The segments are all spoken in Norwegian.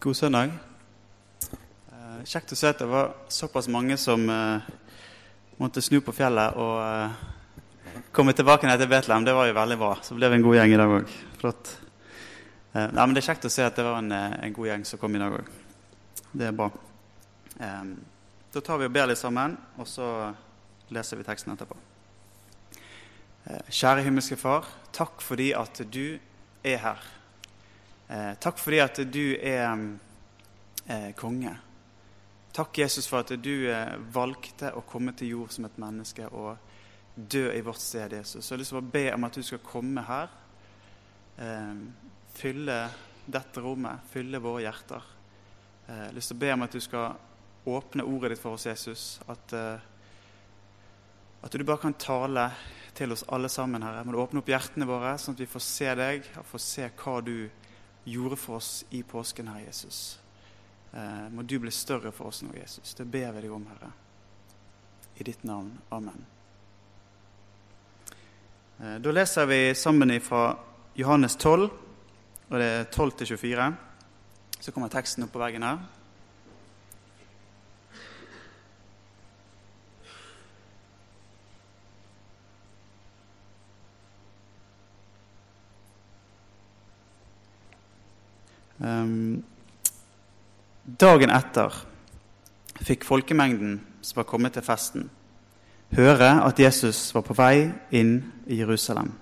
God søndag. Eh, kjekt å se at det var såpass mange som eh, måtte snu på fjellet og eh, komme tilbake ned til Betlehem. Det var jo veldig bra. Så ble vi en god gjeng i dag òg. Flott. Eh, nei, men Det er kjekt å se at det var en, eh, en god gjeng som kom i dag òg. Det er bra. Eh, da tar vi og ber litt sammen, og så leser vi teksten etterpå. Kjære himmelske Far, takk fordi at du er her. Eh, takk fordi at du er eh, konge. Takk, Jesus, for at du eh, valgte å komme til jord som et menneske og dø i vårt sted, Jesus. Så jeg har lyst til å be om at du skal komme her, eh, fylle dette rommet, fylle våre hjerter. Eh, jeg har lyst til å be om at du skal åpne ordet ditt for oss, Jesus. At, eh, at du bare kan tale til oss alle sammen, Herre. Du åpne opp hjertene våre, sånn at vi får se deg og får se hva du gjør gjorde for oss i påsken, Herre Jesus. Eh, må du bli større for oss nå, Jesus. Det ber vi deg om, Herre. I ditt navn. Amen. Eh, da leser vi sammen fra Johannes 12, og det er 12 til 24. Så kommer teksten opp på veggen her. Dagen etter fikk folkemengden som var kommet til festen, høre at Jesus var på vei inn i Jerusalem.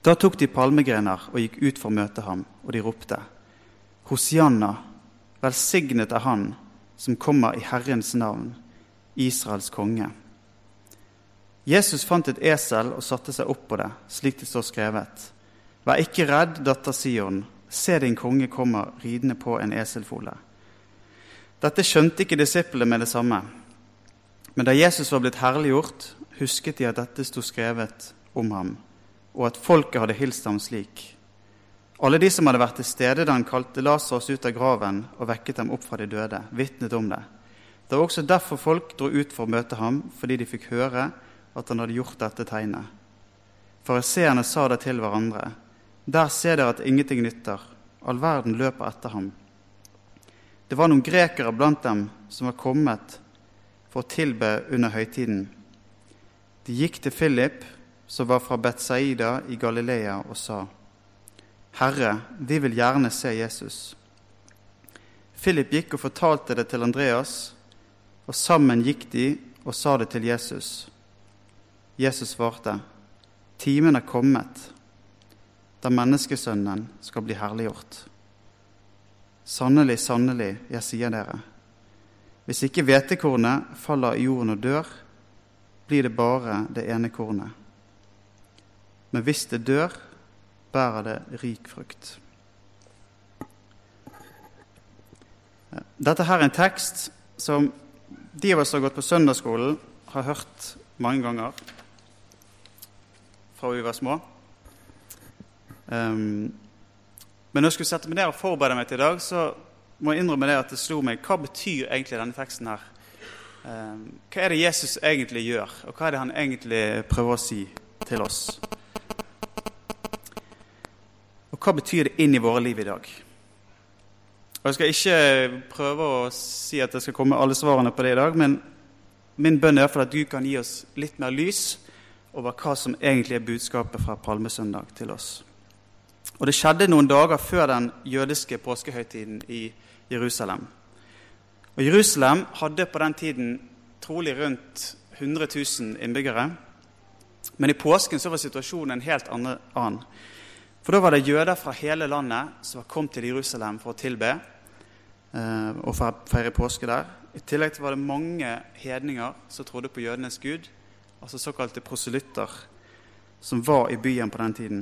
Da tok de palmegrener og gikk ut for å møte ham, og de ropte:" Hosianna, velsignet er Han som kommer i Herrens navn, Israels konge. Jesus fant et esel og satte seg opp på det, slik det står skrevet. Vær ikke redd, datter Sion. Se, din konge kommer ridende på en eselfole. Dette skjønte ikke disiplene med det samme. Men da Jesus var blitt herliggjort, husket de at dette sto skrevet om ham, og at folket hadde hilst ham slik. Alle de som hadde vært til stede da han kalte Lasarus ut av graven og vekket dem opp fra de døde, vitnet om det. Det var også derfor folk dro ut for å møte ham, fordi de fikk høre at han hadde gjort dette tegnet. Fariseerne sa det til hverandre. Der ser dere at ingenting nytter. All verden løper etter ham. Det var noen grekere blant dem som var kommet for å tilbe under høytiden. De gikk til Philip, som var fra Betzaida i Galilea, og sa, 'Herre, vi vil gjerne se Jesus.' Philip gikk og fortalte det til Andreas, og sammen gikk de og sa det til Jesus. Jesus svarte, 'Timen er kommet, da menneskesønnen skal bli herliggjort. Sannelig, sannelig, jeg sier dere, hvis ikke hvetekornet faller i jorden og dør, blir det bare det ene kornet. Men hvis det dør, bærer det rik frukt. Dette her er en tekst som de av oss som har gått på søndagsskolen, har hørt mange ganger fra vi var små. Um, men når jeg skulle sette meg ned og forberede meg til i dag, så må jeg innrømme det at det slo meg hva betyr egentlig denne teksten her? Um, hva er det Jesus egentlig gjør, og hva er det han egentlig prøver å si til oss? Og hva betyr det inn i våre liv i dag? Og Jeg skal ikke prøve å si at det skal komme alle svarene på det i dag, men min bønn er for at Gud kan gi oss litt mer lys over hva som egentlig er budskapet fra Palmesøndag til oss. Og Det skjedde noen dager før den jødiske påskehøytiden i Jerusalem. Og Jerusalem hadde på den tiden trolig rundt 100 000 innbyggere. Men i påsken så var situasjonen en helt annen. For da var det jøder fra hele landet som kommet til Jerusalem for å tilbe eh, og feire påske der. I tillegg var det mange hedninger som trodde på jødenes gud, altså såkalte proselytter, som var i byen på den tiden.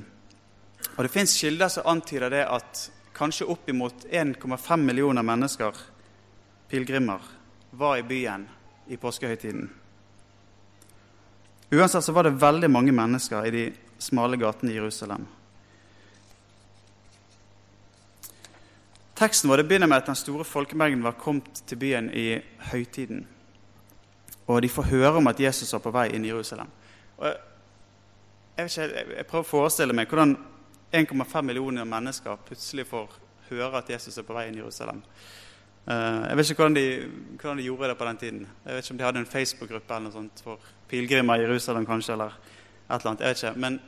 Og Det fins kilder som antyder det at kanskje oppimot 1,5 millioner mennesker, pilegrimer, var i byen i påskehøytiden. Uansett så var det veldig mange mennesker i de smale gatene i Jerusalem. Teksten vår begynner med at den store folkemengden var kommet til byen i høytiden. Og de får høre om at Jesus var på vei inn i Jerusalem. Og jeg, ikke, jeg prøver å forestille meg hvordan 1,5 millioner mennesker plutselig får høre at Jesus er på vei inn i Jerusalem. Eh, jeg vet ikke hvordan de, hvordan de, gjorde det på den tiden. Jeg vet ikke om de hadde en Facebook-gruppe eller noe sånt for pilegrimer i Jerusalem, kanskje, eller et eller annet. Jeg vet ikke. Men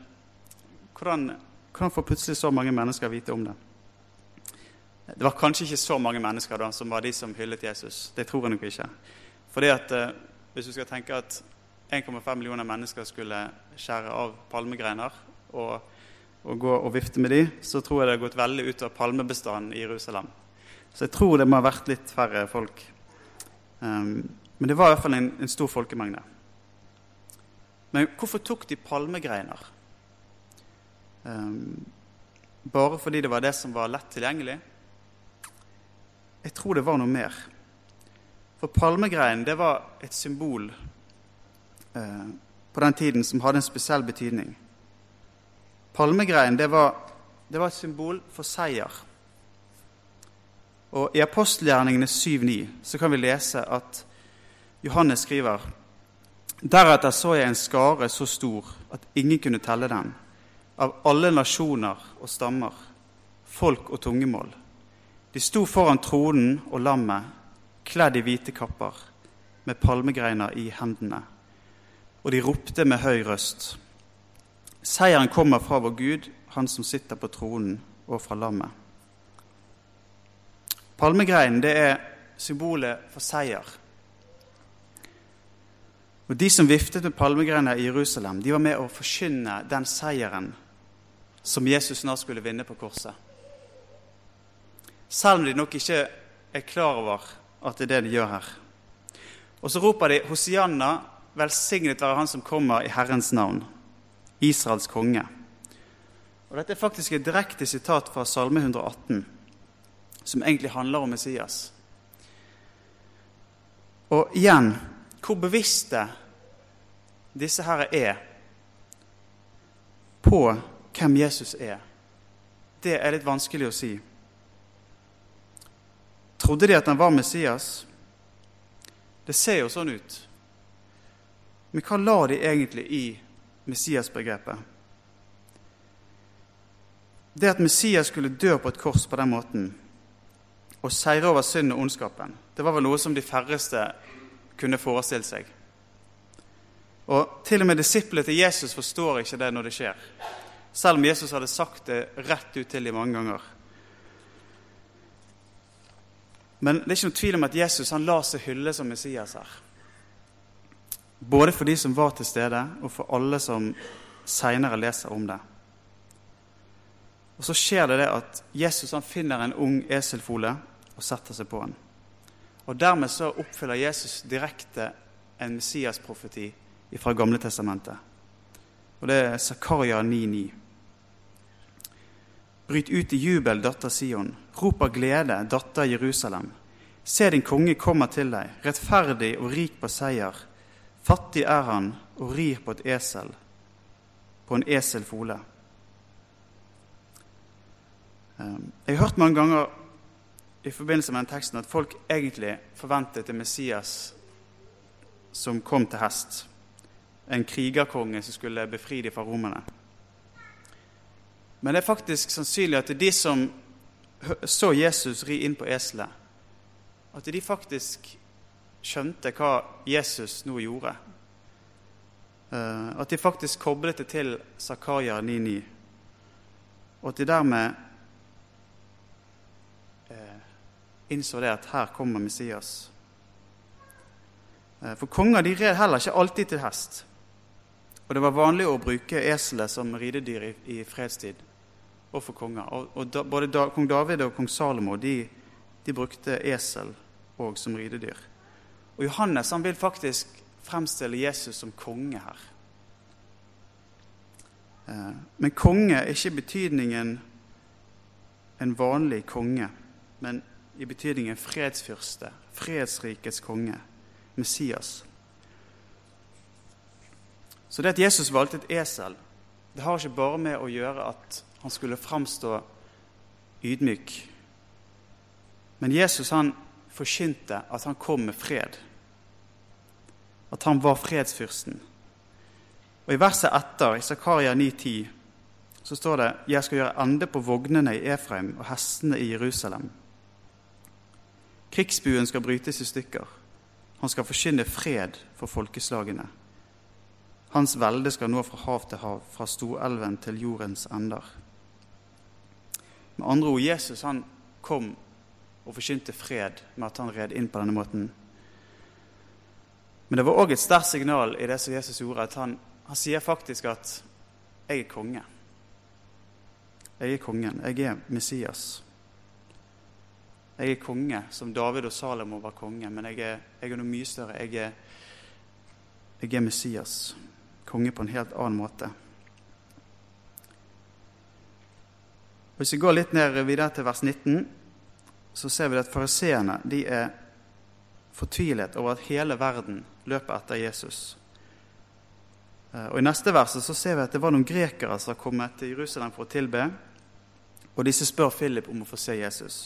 hvordan, hvordan får plutselig så mange mennesker vite om det? Det var kanskje ikke så mange mennesker da som var de som hyllet Jesus. Det tror jeg nok ikke. Fordi at eh, Hvis du skal tenke at 1,5 millioner mennesker skulle skjære av palmegreiner og, og, gå og vifte med de, så tror jeg det har gått veldig ut av palmebestanden i Jerusalem. Så jeg tror det må ha vært litt færre folk. Um, men det var i hvert fall en, en stor folkemengde. Men hvorfor tok de palmegreiner? Um, bare fordi det var det som var lett tilgjengelig? Jeg tror det var noe mer. For palmegreinen det var et symbol eh, på den tiden som hadde en spesiell betydning. Palmegreinen det var, det var et symbol for seier. Og I apostelgjerningene 7-9 så kan vi lese at Johannes skriver Deretter så jeg en skare så stor at ingen kunne telle den, av alle nasjoner og stammer, folk og tungemål. De sto foran tronen og lammet, kledd i hvite kapper, med palmegreiner i hendene. Og de ropte med høy røst. Seieren kommer fra vår Gud, Han som sitter på tronen, og fra lammet. Palmegreinen det er symbolet for seier. Og De som viftet med palmegreiner i Jerusalem, de var med å forkynne den seieren som Jesus snart skulle vinne på korset. Selv om de nok ikke er klar over at det er det de gjør her. Og så roper de Hosianna, velsignet være Han som kommer i Herrens navn, Israels konge. Og Dette er faktisk et direkte sitat fra Salme 118 som egentlig handler om Messias. Og igjen hvor bevisste disse her er på hvem Jesus er, det er litt vanskelig å si. Trodde de at han var Messias? Det ser jo sånn ut. Men hva la de egentlig i Messias-begrepet? Det at Messias skulle dø på et kors på den måten, og seire over synd og ondskapen, det var vel noe som de færreste kunne forestille seg. Og Til og med disiplene til Jesus forstår ikke det når det skjer, selv om Jesus hadde sagt det rett ut til dem mange ganger. Men det er ikke noe tvil om at Jesus han lar seg hylle som Messias her. Både for de som var til stede, og for alle som seinere leser om det. Og Så skjer det det at Jesus han finner en ung eselfole og setter seg på den. Og Dermed så oppfyller Jesus direkte en Messias-profeti fra Gamle Testamentet. Og Det er Zakaria 9,9. Bryt ut i jubel, datter Sion. Rop av glede, datter Jerusalem. Se, din konge kommer til deg, rettferdig og rik på seier. Fattig er han og rir på et esel, på en eselfole. Ehm, jeg har hørt mange ganger i forbindelse med den teksten at folk egentlig forventet en Messias som kom til hest. En krigerkonge som skulle befri dem fra romerne. Men det er faktisk sannsynlig at det er de som så Jesus ri inn på eselet, at de faktisk skjønte hva Jesus nå gjorde. Eh, at de faktisk koblet det til Zakaria 9,9. Og at de dermed innså det at her kommer Messias. Eh, for konger de red heller ikke alltid til hest. Og det var vanlig å bruke eselet som ridedyr i, fredstid og for konger. Og, både kong David og kong Salomo de, de brukte esel òg som ridedyr. Og Johannes han vil faktisk fremstille Jesus som konge her. Eh, men konge er ikke i betydningen en vanlig konge, men i betydningen fredsfyrste, fredsrikets konge, Messias. Så det at Jesus valgte et esel, det har ikke bare med å gjøre at han skulle framstå ydmyk. Men Jesus han forkynte at han kom med fred. At han var fredsfyrsten. Og I verset etter, i Zakaria 9,10, så står det 'Jeg skal gjøre ende på vognene i Efraim og hestene i Jerusalem'. Krigsbuen skal brytes i stykker. Han skal forkynne fred for folkeslagene. Hans velde skal nå fra hav til hav, fra storelven til jordens ender. Med andre ord, Jesus han kom og forkynte fred med at han red inn på denne måten. Men det var òg et sterkt signal i det som Jesus gjorde, at han, han sier faktisk at 'jeg er konge'. Jeg er kongen. Jeg er Messias. Jeg er konge, som David og Salomo var konge, men jeg er, jeg er noe mye større. Jeg er, jeg er Messias. Konge på en helt annen måte. Hvis vi går litt ned videre til vers 19, så ser vi at fariseerne er fortvilet over at hele verden løper etter Jesus. Eh, og I neste vers så ser vi at det var noen grekere som har kommet til Jerusalem for å tilbe. Og disse spør Philip om å få se Jesus.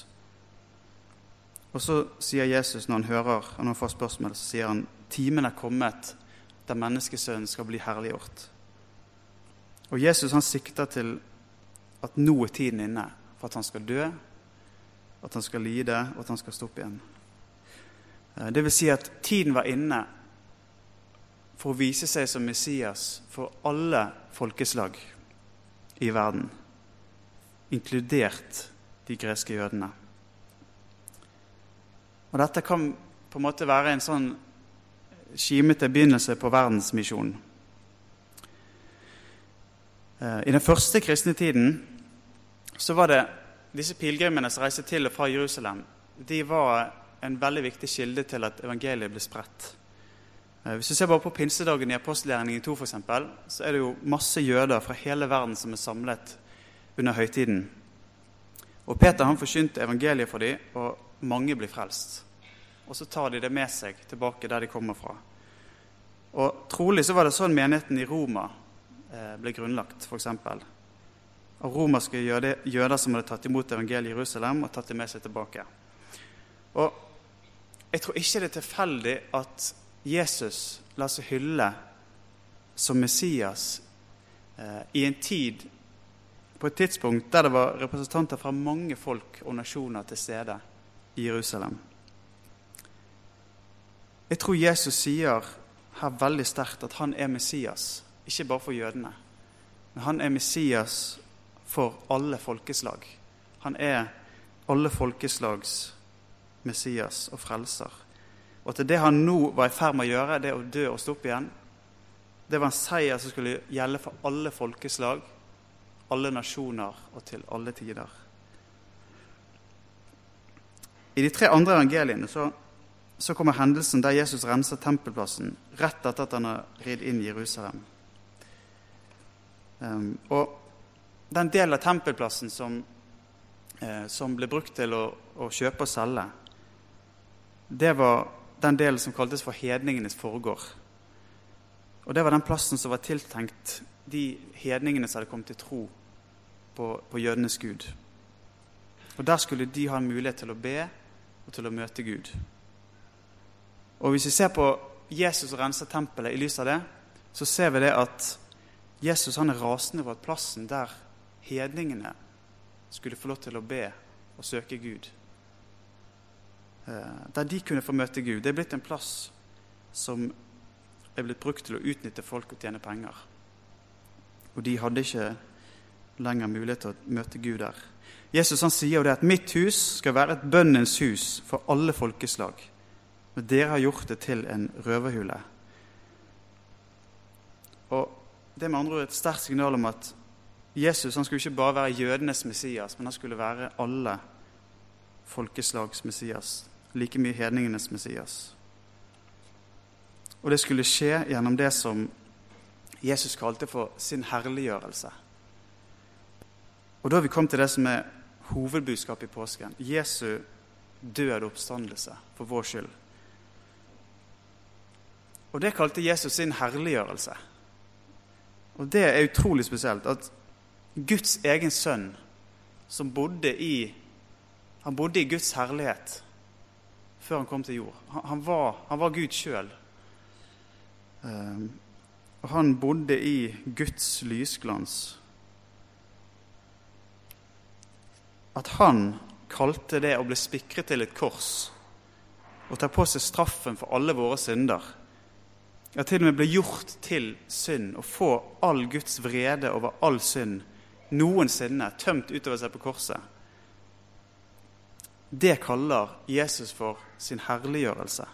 Og så sier Jesus, når han hører når han får spørsmål, så sier han timen er kommet der menneskesønnen skal bli herliggjort. Og Jesus han sikter til at nå er tiden inne for at han skal dø, at han skal lide, og at han skal stå opp igjen. Eh, det vil si at tiden var inne for å vise seg som Messias for alle folkeslag i verden inkludert de greske jødene. Og Dette kan på en måte være en sånn skimete begynnelse på verdensmisjonen. Eh, I den første kristne tiden så var det disse pilegrimene som reiste til og fra Jerusalem, de var en veldig viktig kilde til at evangeliet ble spredt. Eh, hvis du ser bare på pinsedagen i apostelgjerningen 2, for eksempel, så er det jo masse jøder fra hele verden som er samlet under høytiden. Og Peter han forkynte evangeliet for dem, og mange blir frelst. Og så tar de det med seg tilbake der de kommer fra. Og Trolig så var det sånn menigheten i Roma eh, ble grunnlagt, f.eks. Av romerske jøder, som hadde tatt imot evangeliet i Jerusalem og tatt det med seg tilbake. Og Jeg tror ikke det er tilfeldig at Jesus lar seg hylle som Messias eh, i en tid på et tidspunkt der det var representanter fra mange folk og nasjoner til stede i Jerusalem. Jeg tror Jesus sier her veldig sterkt at han er Messias, ikke bare for jødene. Men han er Messias for alle folkeslag. Han er alle folkeslags Messias og frelser. Og at det han nå var i ferd med å gjøre, det å dø og stå opp igjen, det var en seier som skulle gjelde for alle folkeslag alle nasjoner og til alle tider. I de tre andre evangeliene så, så kommer hendelsen der Jesus renser tempelplassen rett etter at han har ridd inn i Jerusalem. Um, og den delen av tempelplassen som, eh, som ble brukt til å, å, kjøpe og selge, det var den delen som kaltes for hedningenes forgård. Og det var den plassen som var tiltenkt de hedningene som hadde kommet til tro på, på jødenes gud. Og Der skulle de ha en mulighet til å be og til å møte Gud. Og Hvis vi ser på Jesus og renser tempelet i lys av det, så ser vi det at Jesus han er rasende over at plassen der hedningene skulle få lov til å be og søke Gud, der de kunne få møte Gud, det er blitt en plass som er blitt brukt til å utnytte folk og tjene penger. Og de hadde ikke lenger mulighet til å møte Gud der. Jesus han sier jo det at 'mitt hus skal være et bønnens hus for alle folkeslag'. Men dere har gjort det til en røverhule. Og Det er med andre ord et sterkt signal om at Jesus han skulle ikke bare være jødenes Messias, men han skulle være alle folkeslags Messias. Like mye hedningenes Messias. Og det skulle skje gjennom det som Jesus kalte for sin herliggjørelse. Og Da har vi kommet til det som er hovedbudskapet i påsken. Jesu død oppstandelse for vår skyld. Og Det kalte Jesus sin herliggjørelse. Og Det er utrolig spesielt. At Guds egen sønn, som bodde i Han bodde i Guds herlighet før han kom til jord. Han, han, var, han var, Gud sjøl. Um, og han bodde i Guds lysglans. at han kalte det å bli spikret til et kors og ta på seg straffen for alle våre synder, ja, til og med bli gjort til synd og få all Guds vrede over all synd noensinne tømt utover seg på korset, det kaller Jesus for sin herliggjørelse.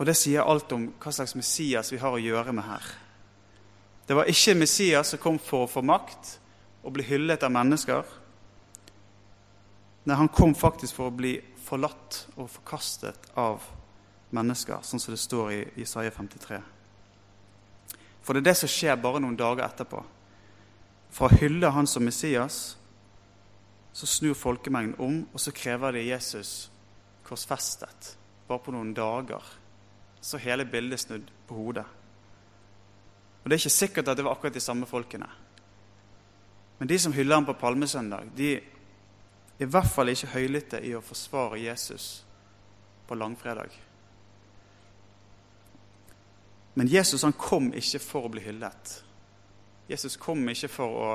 Og det sier alt om hva slags Messias vi har å gjøre med her. Det var ikke Messias som kom for å få makt og bli hyllet av mennesker. Nei, han kom faktisk for å bli forlatt og forkastet av mennesker, sånn som det står i Isaiah 53. For det er det som skjer bare noen dager etterpå. For å hylle han som Messias, så snur folkemengden om, og så krever de Jesus korsfestet. Bare på noen dager. Så hele bildet snudd på hodet. Og Det er ikke sikkert at det var akkurat de samme folkene. Men de som hyller ham på palmesøndag, de er i hvert fall ikke høylytte i å forsvare Jesus på langfredag. Men Jesus han kom ikke for å bli hyllet. Jesus kom ikke for å,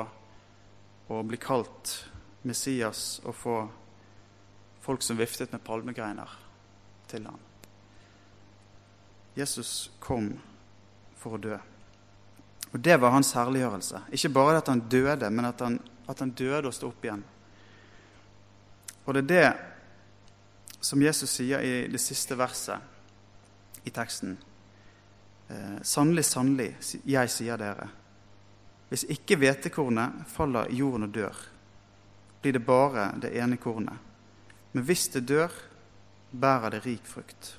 å bli kalt Messias og få folk som viftet med palmegreiner, til ham. Jesus kom for å dø. Og Det var hans herliggjørelse. Ikke bare at han døde, men at han, at han døde og sto opp igjen. Og det er det som Jesus sier i det siste verset i teksten. Eh, sannelig, sannelig, jeg sier dere. Hvis ikke hvetekornet faller i jorden og dør, blir det bare det ene kornet. Men hvis det dør, bærer det rik frukt.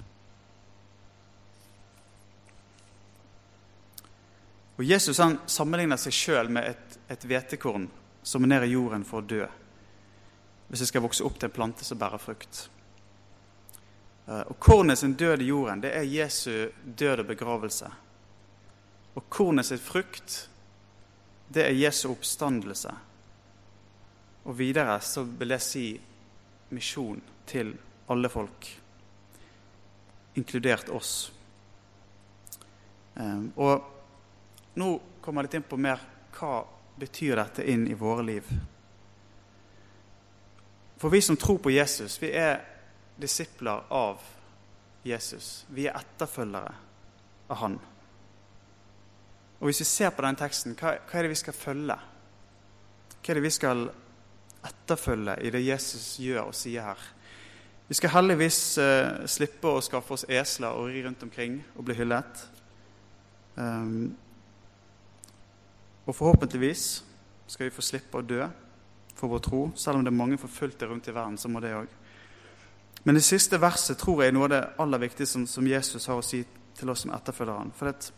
Og Jesus han sammenligner seg sjøl med et hvetekorn som er nede i jorden for å dø. Hvis det skal vokse opp til en plante som bærer frukt. Eh, og Kornet sin død i jorden det er Jesu død og begravelse. Og kornet sitt frukt det er Jesu oppstandelse. Og videre så vil jeg si misjon til alle folk, inkludert oss. Eh, og nå kommer jeg litt inn på mer hva betyr dette inn i våre liv. For vi som tror på Jesus, vi er disipler av Jesus. Vi er etterfølgere av han. Og Hvis vi ser på den teksten, hva, hva er det vi skal følge? Hva er det vi skal etterfølge i det Jesus gjør og sier her? Vi skal heldigvis eh, slippe å skaffe oss esler og ri rundt omkring og bli hyllet. Um, og forhåpentligvis skal vi få slippe å dø for vår tro. Selv om det er mange forfulgte rundt i verden, så må det òg. Men det siste verset tror jeg er noe av det aller viktigste som, som Jesus har å si til oss som etterfølger han. For det,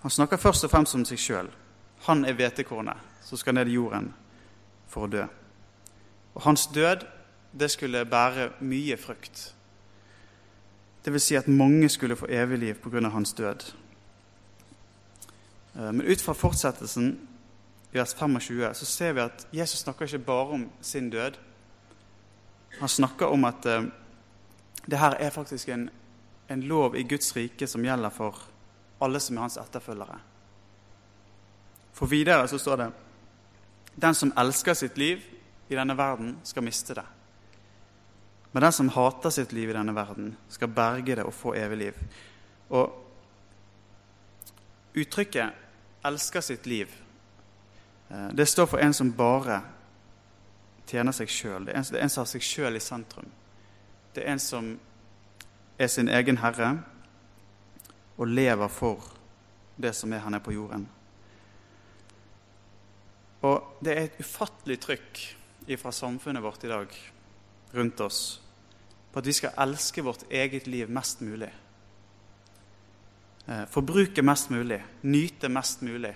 han snakker først og fremst om seg sjøl. Han er hvetekornet som skal ned i jorden for å dø. Og hans død, det skulle bære mye frukt. Vil si at mange skulle få evig liv pga. hans død. Eh, men ut fra fortsettelsen i vers 25 så ser vi at Jesus snakker ikke bare om sin død, han snakker om at uh, det her er faktisk en, en, lov i Guds rike som gjelder for alle som er hans etterfølgere. For videre så står det den som elsker sitt liv i denne verden, skal miste det. Men den som hater sitt liv i denne verden, skal berge det og få evig liv. Og uttrykket 'elsker sitt liv' eh, det står for en som bare tjener seg sjøl. Det, det, er en som har seg sjøl i sentrum. Det er en som er sin egen herre og lever for det som er her nede på jorden. Og det er et ufattelig trykk fra samfunnet vårt i dag rundt oss på at vi skal elske vårt eget liv mest mulig. Eh, forbruke mest mulig, nyte mest mulig.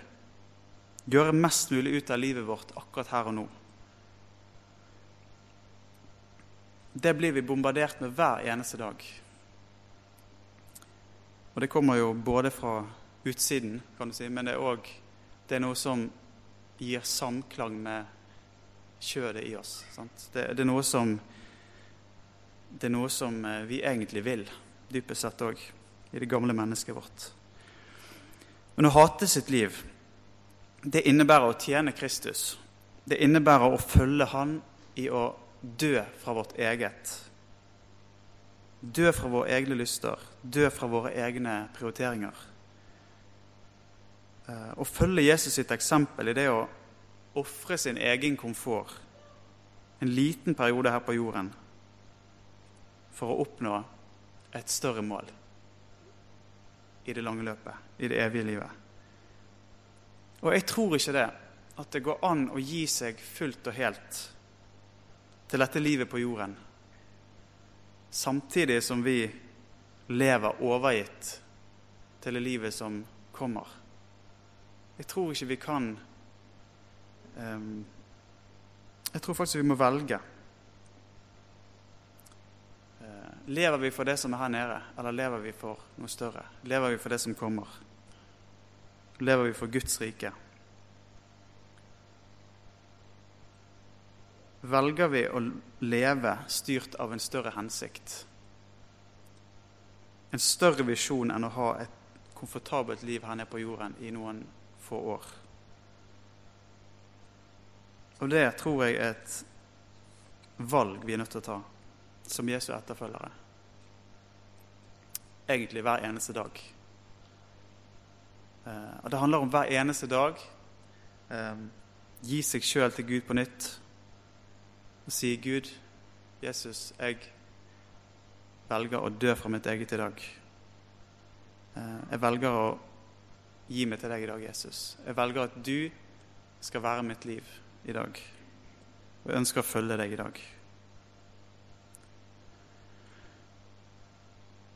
Gjøre mest mulig ut av livet vårt akkurat her og nå. det blir vi bombardert med hver eneste dag. Og det kommer jo både fra utsiden, kan du si, men det er òg noe som gir samklang med kjødet i oss. Det, det, er noe som, det er noe som eh, vi egentlig vil, dypest sett òg, i det gamle mennesket vårt. Men å hate sitt liv, det innebærer å tjene Kristus det innebærer å følge Han i å dø fra vårt eget. Dø fra våre egne lyster, dø fra våre egne prioriteringer. Eh, å følge Jesus sitt eksempel i det å ofre sin egen komfort en liten periode her på jorden for å oppnå et større mål i det lange løpet, i det evige livet. Og jeg tror ikke det, at det går an å gi seg fullt og helt til dette livet på jorden, samtidig som vi lever overgitt til det livet som kommer. Jeg tror ikke vi kan um, Jeg tror faktisk vi må velge. Uh, lever vi for det som er her nede, eller lever vi for noe større? Lever vi for det som kommer? Lever vi for Guds rike? velger vi å leve styrt av en større hensikt. En større visjon enn å ha et komfortabelt liv her nede på jorden i noen få år. Og det tror jeg er et valg vi er nødt til å ta som Jesu etterfølgere. Egentlig hver eneste dag. Eh, og Det handler om hver eneste dag eh, gi seg sjøl til Gud på nytt og si 'Gud, Jesus, jeg velger å dø fra mitt eget i dag.' Eh, jeg velger å gi meg til deg i dag, Jesus. Jeg velger at du skal være mitt liv i dag. Og jeg ønsker å følge deg i dag.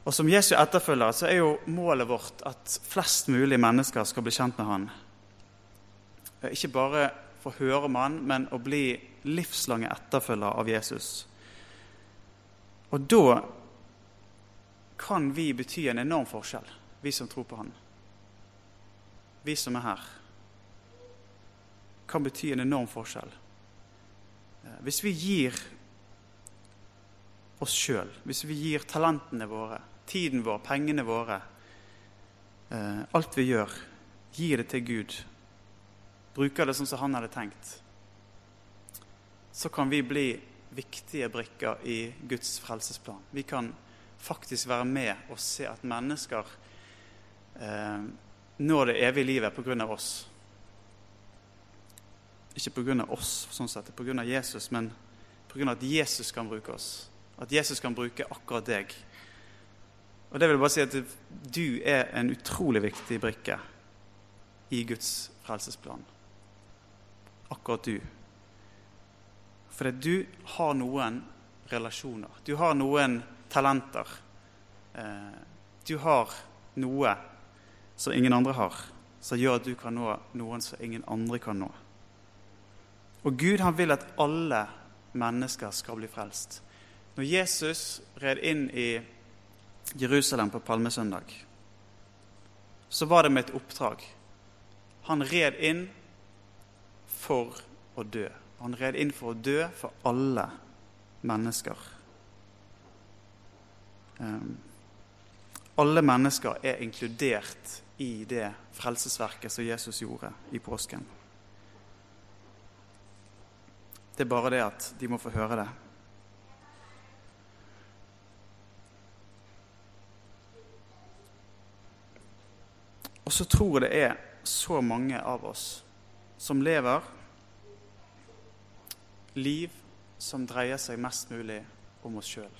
Og Som Jesu etterfølger så er jo målet vårt at flest mulig mennesker skal bli kjent med Han. Eh, ikke bare få høre om Han, men å bli livslange etterfølgere av Jesus. Og da kan vi bety en enorm forskjell, vi som tror på Han. Vi som er her, kan bety en enorm forskjell. Eh, hvis vi gir oss sjøl, hvis vi gir talentene våre, tiden vår, pengene våre, eh, alt vi gjør, gir det til Gud, bruker det sånn som han hadde tenkt, så kan vi bli viktige brikker i Guds frelsesplan. Vi kan faktisk være med og se at mennesker eh, når det evige livet pga. oss. Ikke pga. oss, sånn sett, pga. Jesus, men pga. at Jesus kan bruke oss. At Jesus kan bruke akkurat deg. Og det vil bare si at du er en utrolig viktig brikke i Guds frelsesplan. Akkurat du. Fordi du har noen relasjoner. Du har noen talenter. Eh, du har noe som ingen andre har, som gjør at du kan nå noen som ingen andre kan nå. Og Gud han vil at alle mennesker skal bli frelst. Når Jesus red inn i Jerusalem på palmesøndag, så var det med et oppdrag. Han red inn for å dø. Han red inn for å dø for alle mennesker. Um, alle mennesker er inkludert i det frelsesverket som Jesus gjorde i påsken. Det er bare det at de må få høre det. Og så tror jeg det er så mange av oss som lever liv som dreier seg mest mulig om oss sjøl,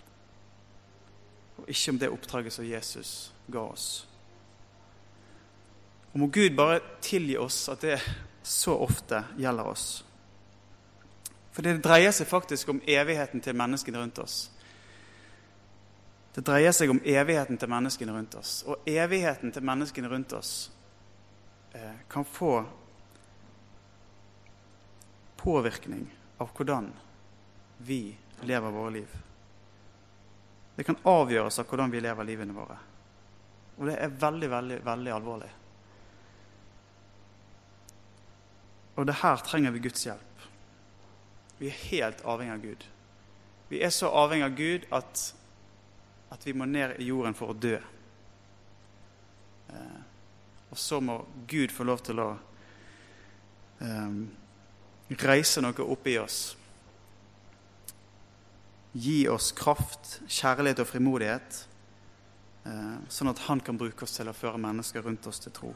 og ikke om det oppdraget som Jesus ga oss. Og må Gud bare tilgi oss at det så ofte gjelder oss. For det dreier seg faktisk om evigheten til menneskene rundt oss. Det dreier seg om evigheten til menneskene rundt oss. Og evigheten til menneskene rundt oss eh, kan få påvirkning av hvordan vi lever våre liv. Det kan avgjøres av hvordan vi lever livene våre. Og det er veldig, veldig, veldig alvorlig. Og det her trenger vi Guds hjelp. Vi er helt avhengig av Gud. Vi er så avhengig av Gud at, at vi må ned i jorden for å dø. Eh, og så må Gud få lov til å eh, reise noe opp i oss. Gi oss kraft, kjærlighet og frimodighet, eh, sånn at Han kan bruke oss til å føre mennesker rundt oss til tro.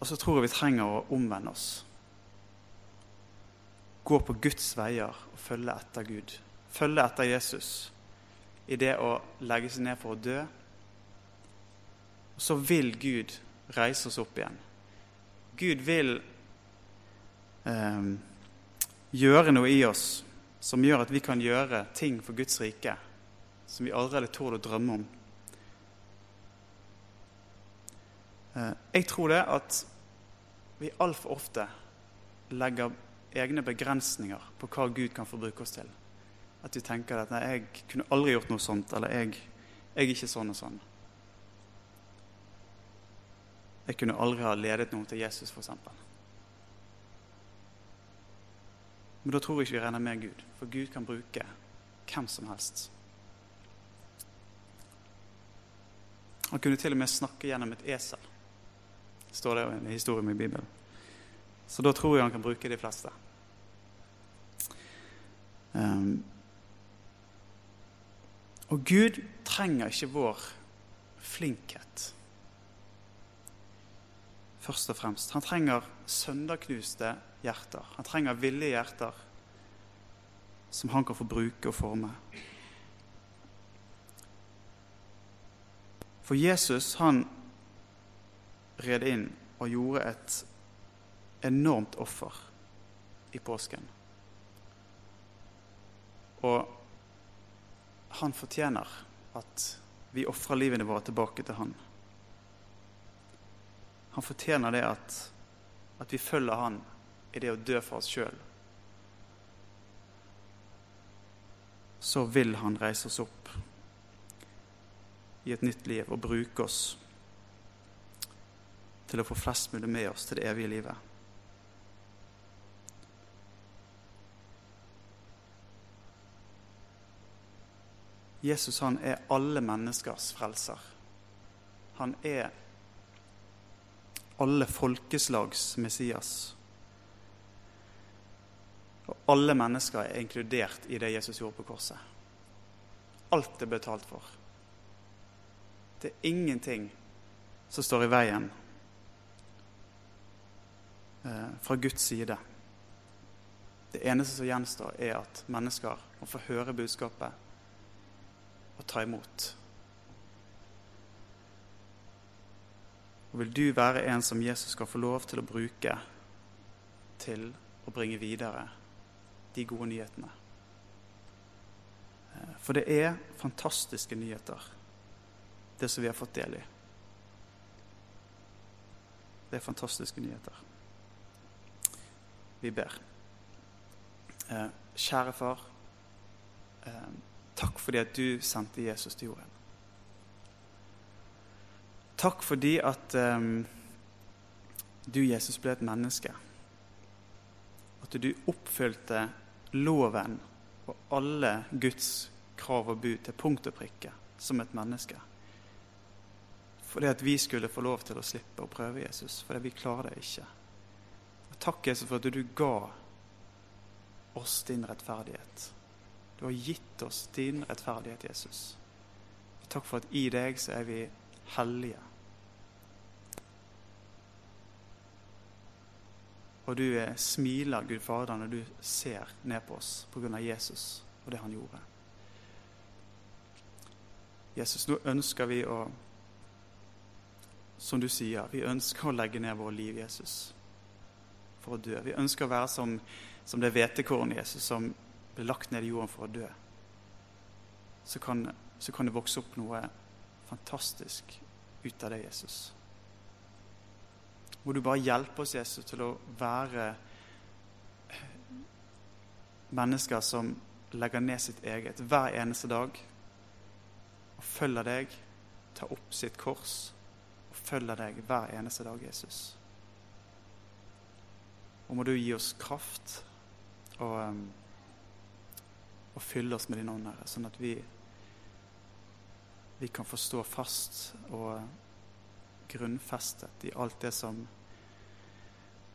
Og så tror jeg vi trenger å omvende oss. Gå på Guds veier og følge etter Gud. Følge etter Jesus i det å legge seg ned for å dø. Og så vil Gud reise oss opp igjen. Gud vil eh, gjøre noe i oss som gjør at vi kan gjøre ting for Guds rike som vi hadde tålt å drømme om. Eh, jeg tror det at vi altfor ofte legger egne begrensninger på hva Gud kan få bruke oss til. At vi tenker at nei, 'jeg kunne aldri gjort noe sånt', eller 'jeg, jeg er ikke sånn og sånn'. Jeg kunne aldri ha ledet noen til Jesus, f.eks. Men da tror jeg ikke vi regner med Gud, for Gud kan bruke hvem som helst. Han kunne til og med snakke gjennom et esel, står det i en historie med Bibelen. Så da tror jeg han kan bruke de fleste. Um, og Gud trenger ikke vår flinkhet. Først og fremst. Han trenger sønderknuste hjerter. Han trenger villige hjerter som han kan få bruke og forme. For Jesus, han red inn og gjorde et enormt offer i påsken. Og han fortjener at vi ofrer livene våre tilbake til han. Han fortjener det at, at vi følger han i det å dø for oss sjøl. Så vil han reise oss opp i et nytt liv og bruke oss til å få flest mulig med oss til det evige livet. Jesus han er alle menneskers frelser. Han er alle folkeslags Messias. Og alle mennesker er inkludert i det Jesus gjorde på korset. Alt er betalt for. Det er ingenting som står i veien eh, fra Guds side. Det eneste som gjenstår, er at mennesker må få høre budskapet og ta imot. Og vil du være en som Jesus skal få lov til å bruke til å bringe videre de gode nyhetene? Eh, for det er fantastiske nyheter, det som vi har fått del i. Det er fantastiske nyheter. Vi ber. Eh, kjære far. Eh, Takk fordi at du sendte Jesus til jorden. Takk fordi at du, Jesus, ble et menneske. At du oppfylte loven og alle Guds krav og bud til punkt og prikke som et menneske. Fordi at vi skulle få lov til å slippe å prøve Jesus, fordi vi klarer det ikke. Og takk, Jesus, for at du ga oss din rettferdighet. Du har gitt oss din rettferdighet, Jesus. Og takk for at i deg så er vi hellige. Og du smiler, Gud Fader, når du ser ned på oss pga. Jesus og det han gjorde. Jesus, nå ønsker vi å Som du sier, vi ønsker å legge ned vårt liv, Jesus, for å dø. Vi ønsker å være som, som det hvetekornet, Jesus, som ble lagt ned i jorden for å dø, så kan, så kan det vokse opp noe fantastisk ut av det, Jesus. Må du bare hjelpe oss, Jesus, til å være mennesker som legger ned sitt eget hver eneste dag og følger deg, tar opp sitt kors og følger deg hver eneste dag, Jesus. Og må du gi oss kraft og um, og fylle oss med din ånd, Herre, sånn at vi, vi kan få stå fast og grunnfestet i alt det som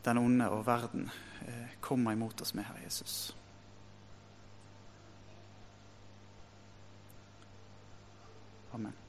den onde og verden eh, kommer imot oss med, Herre Jesus. Amen.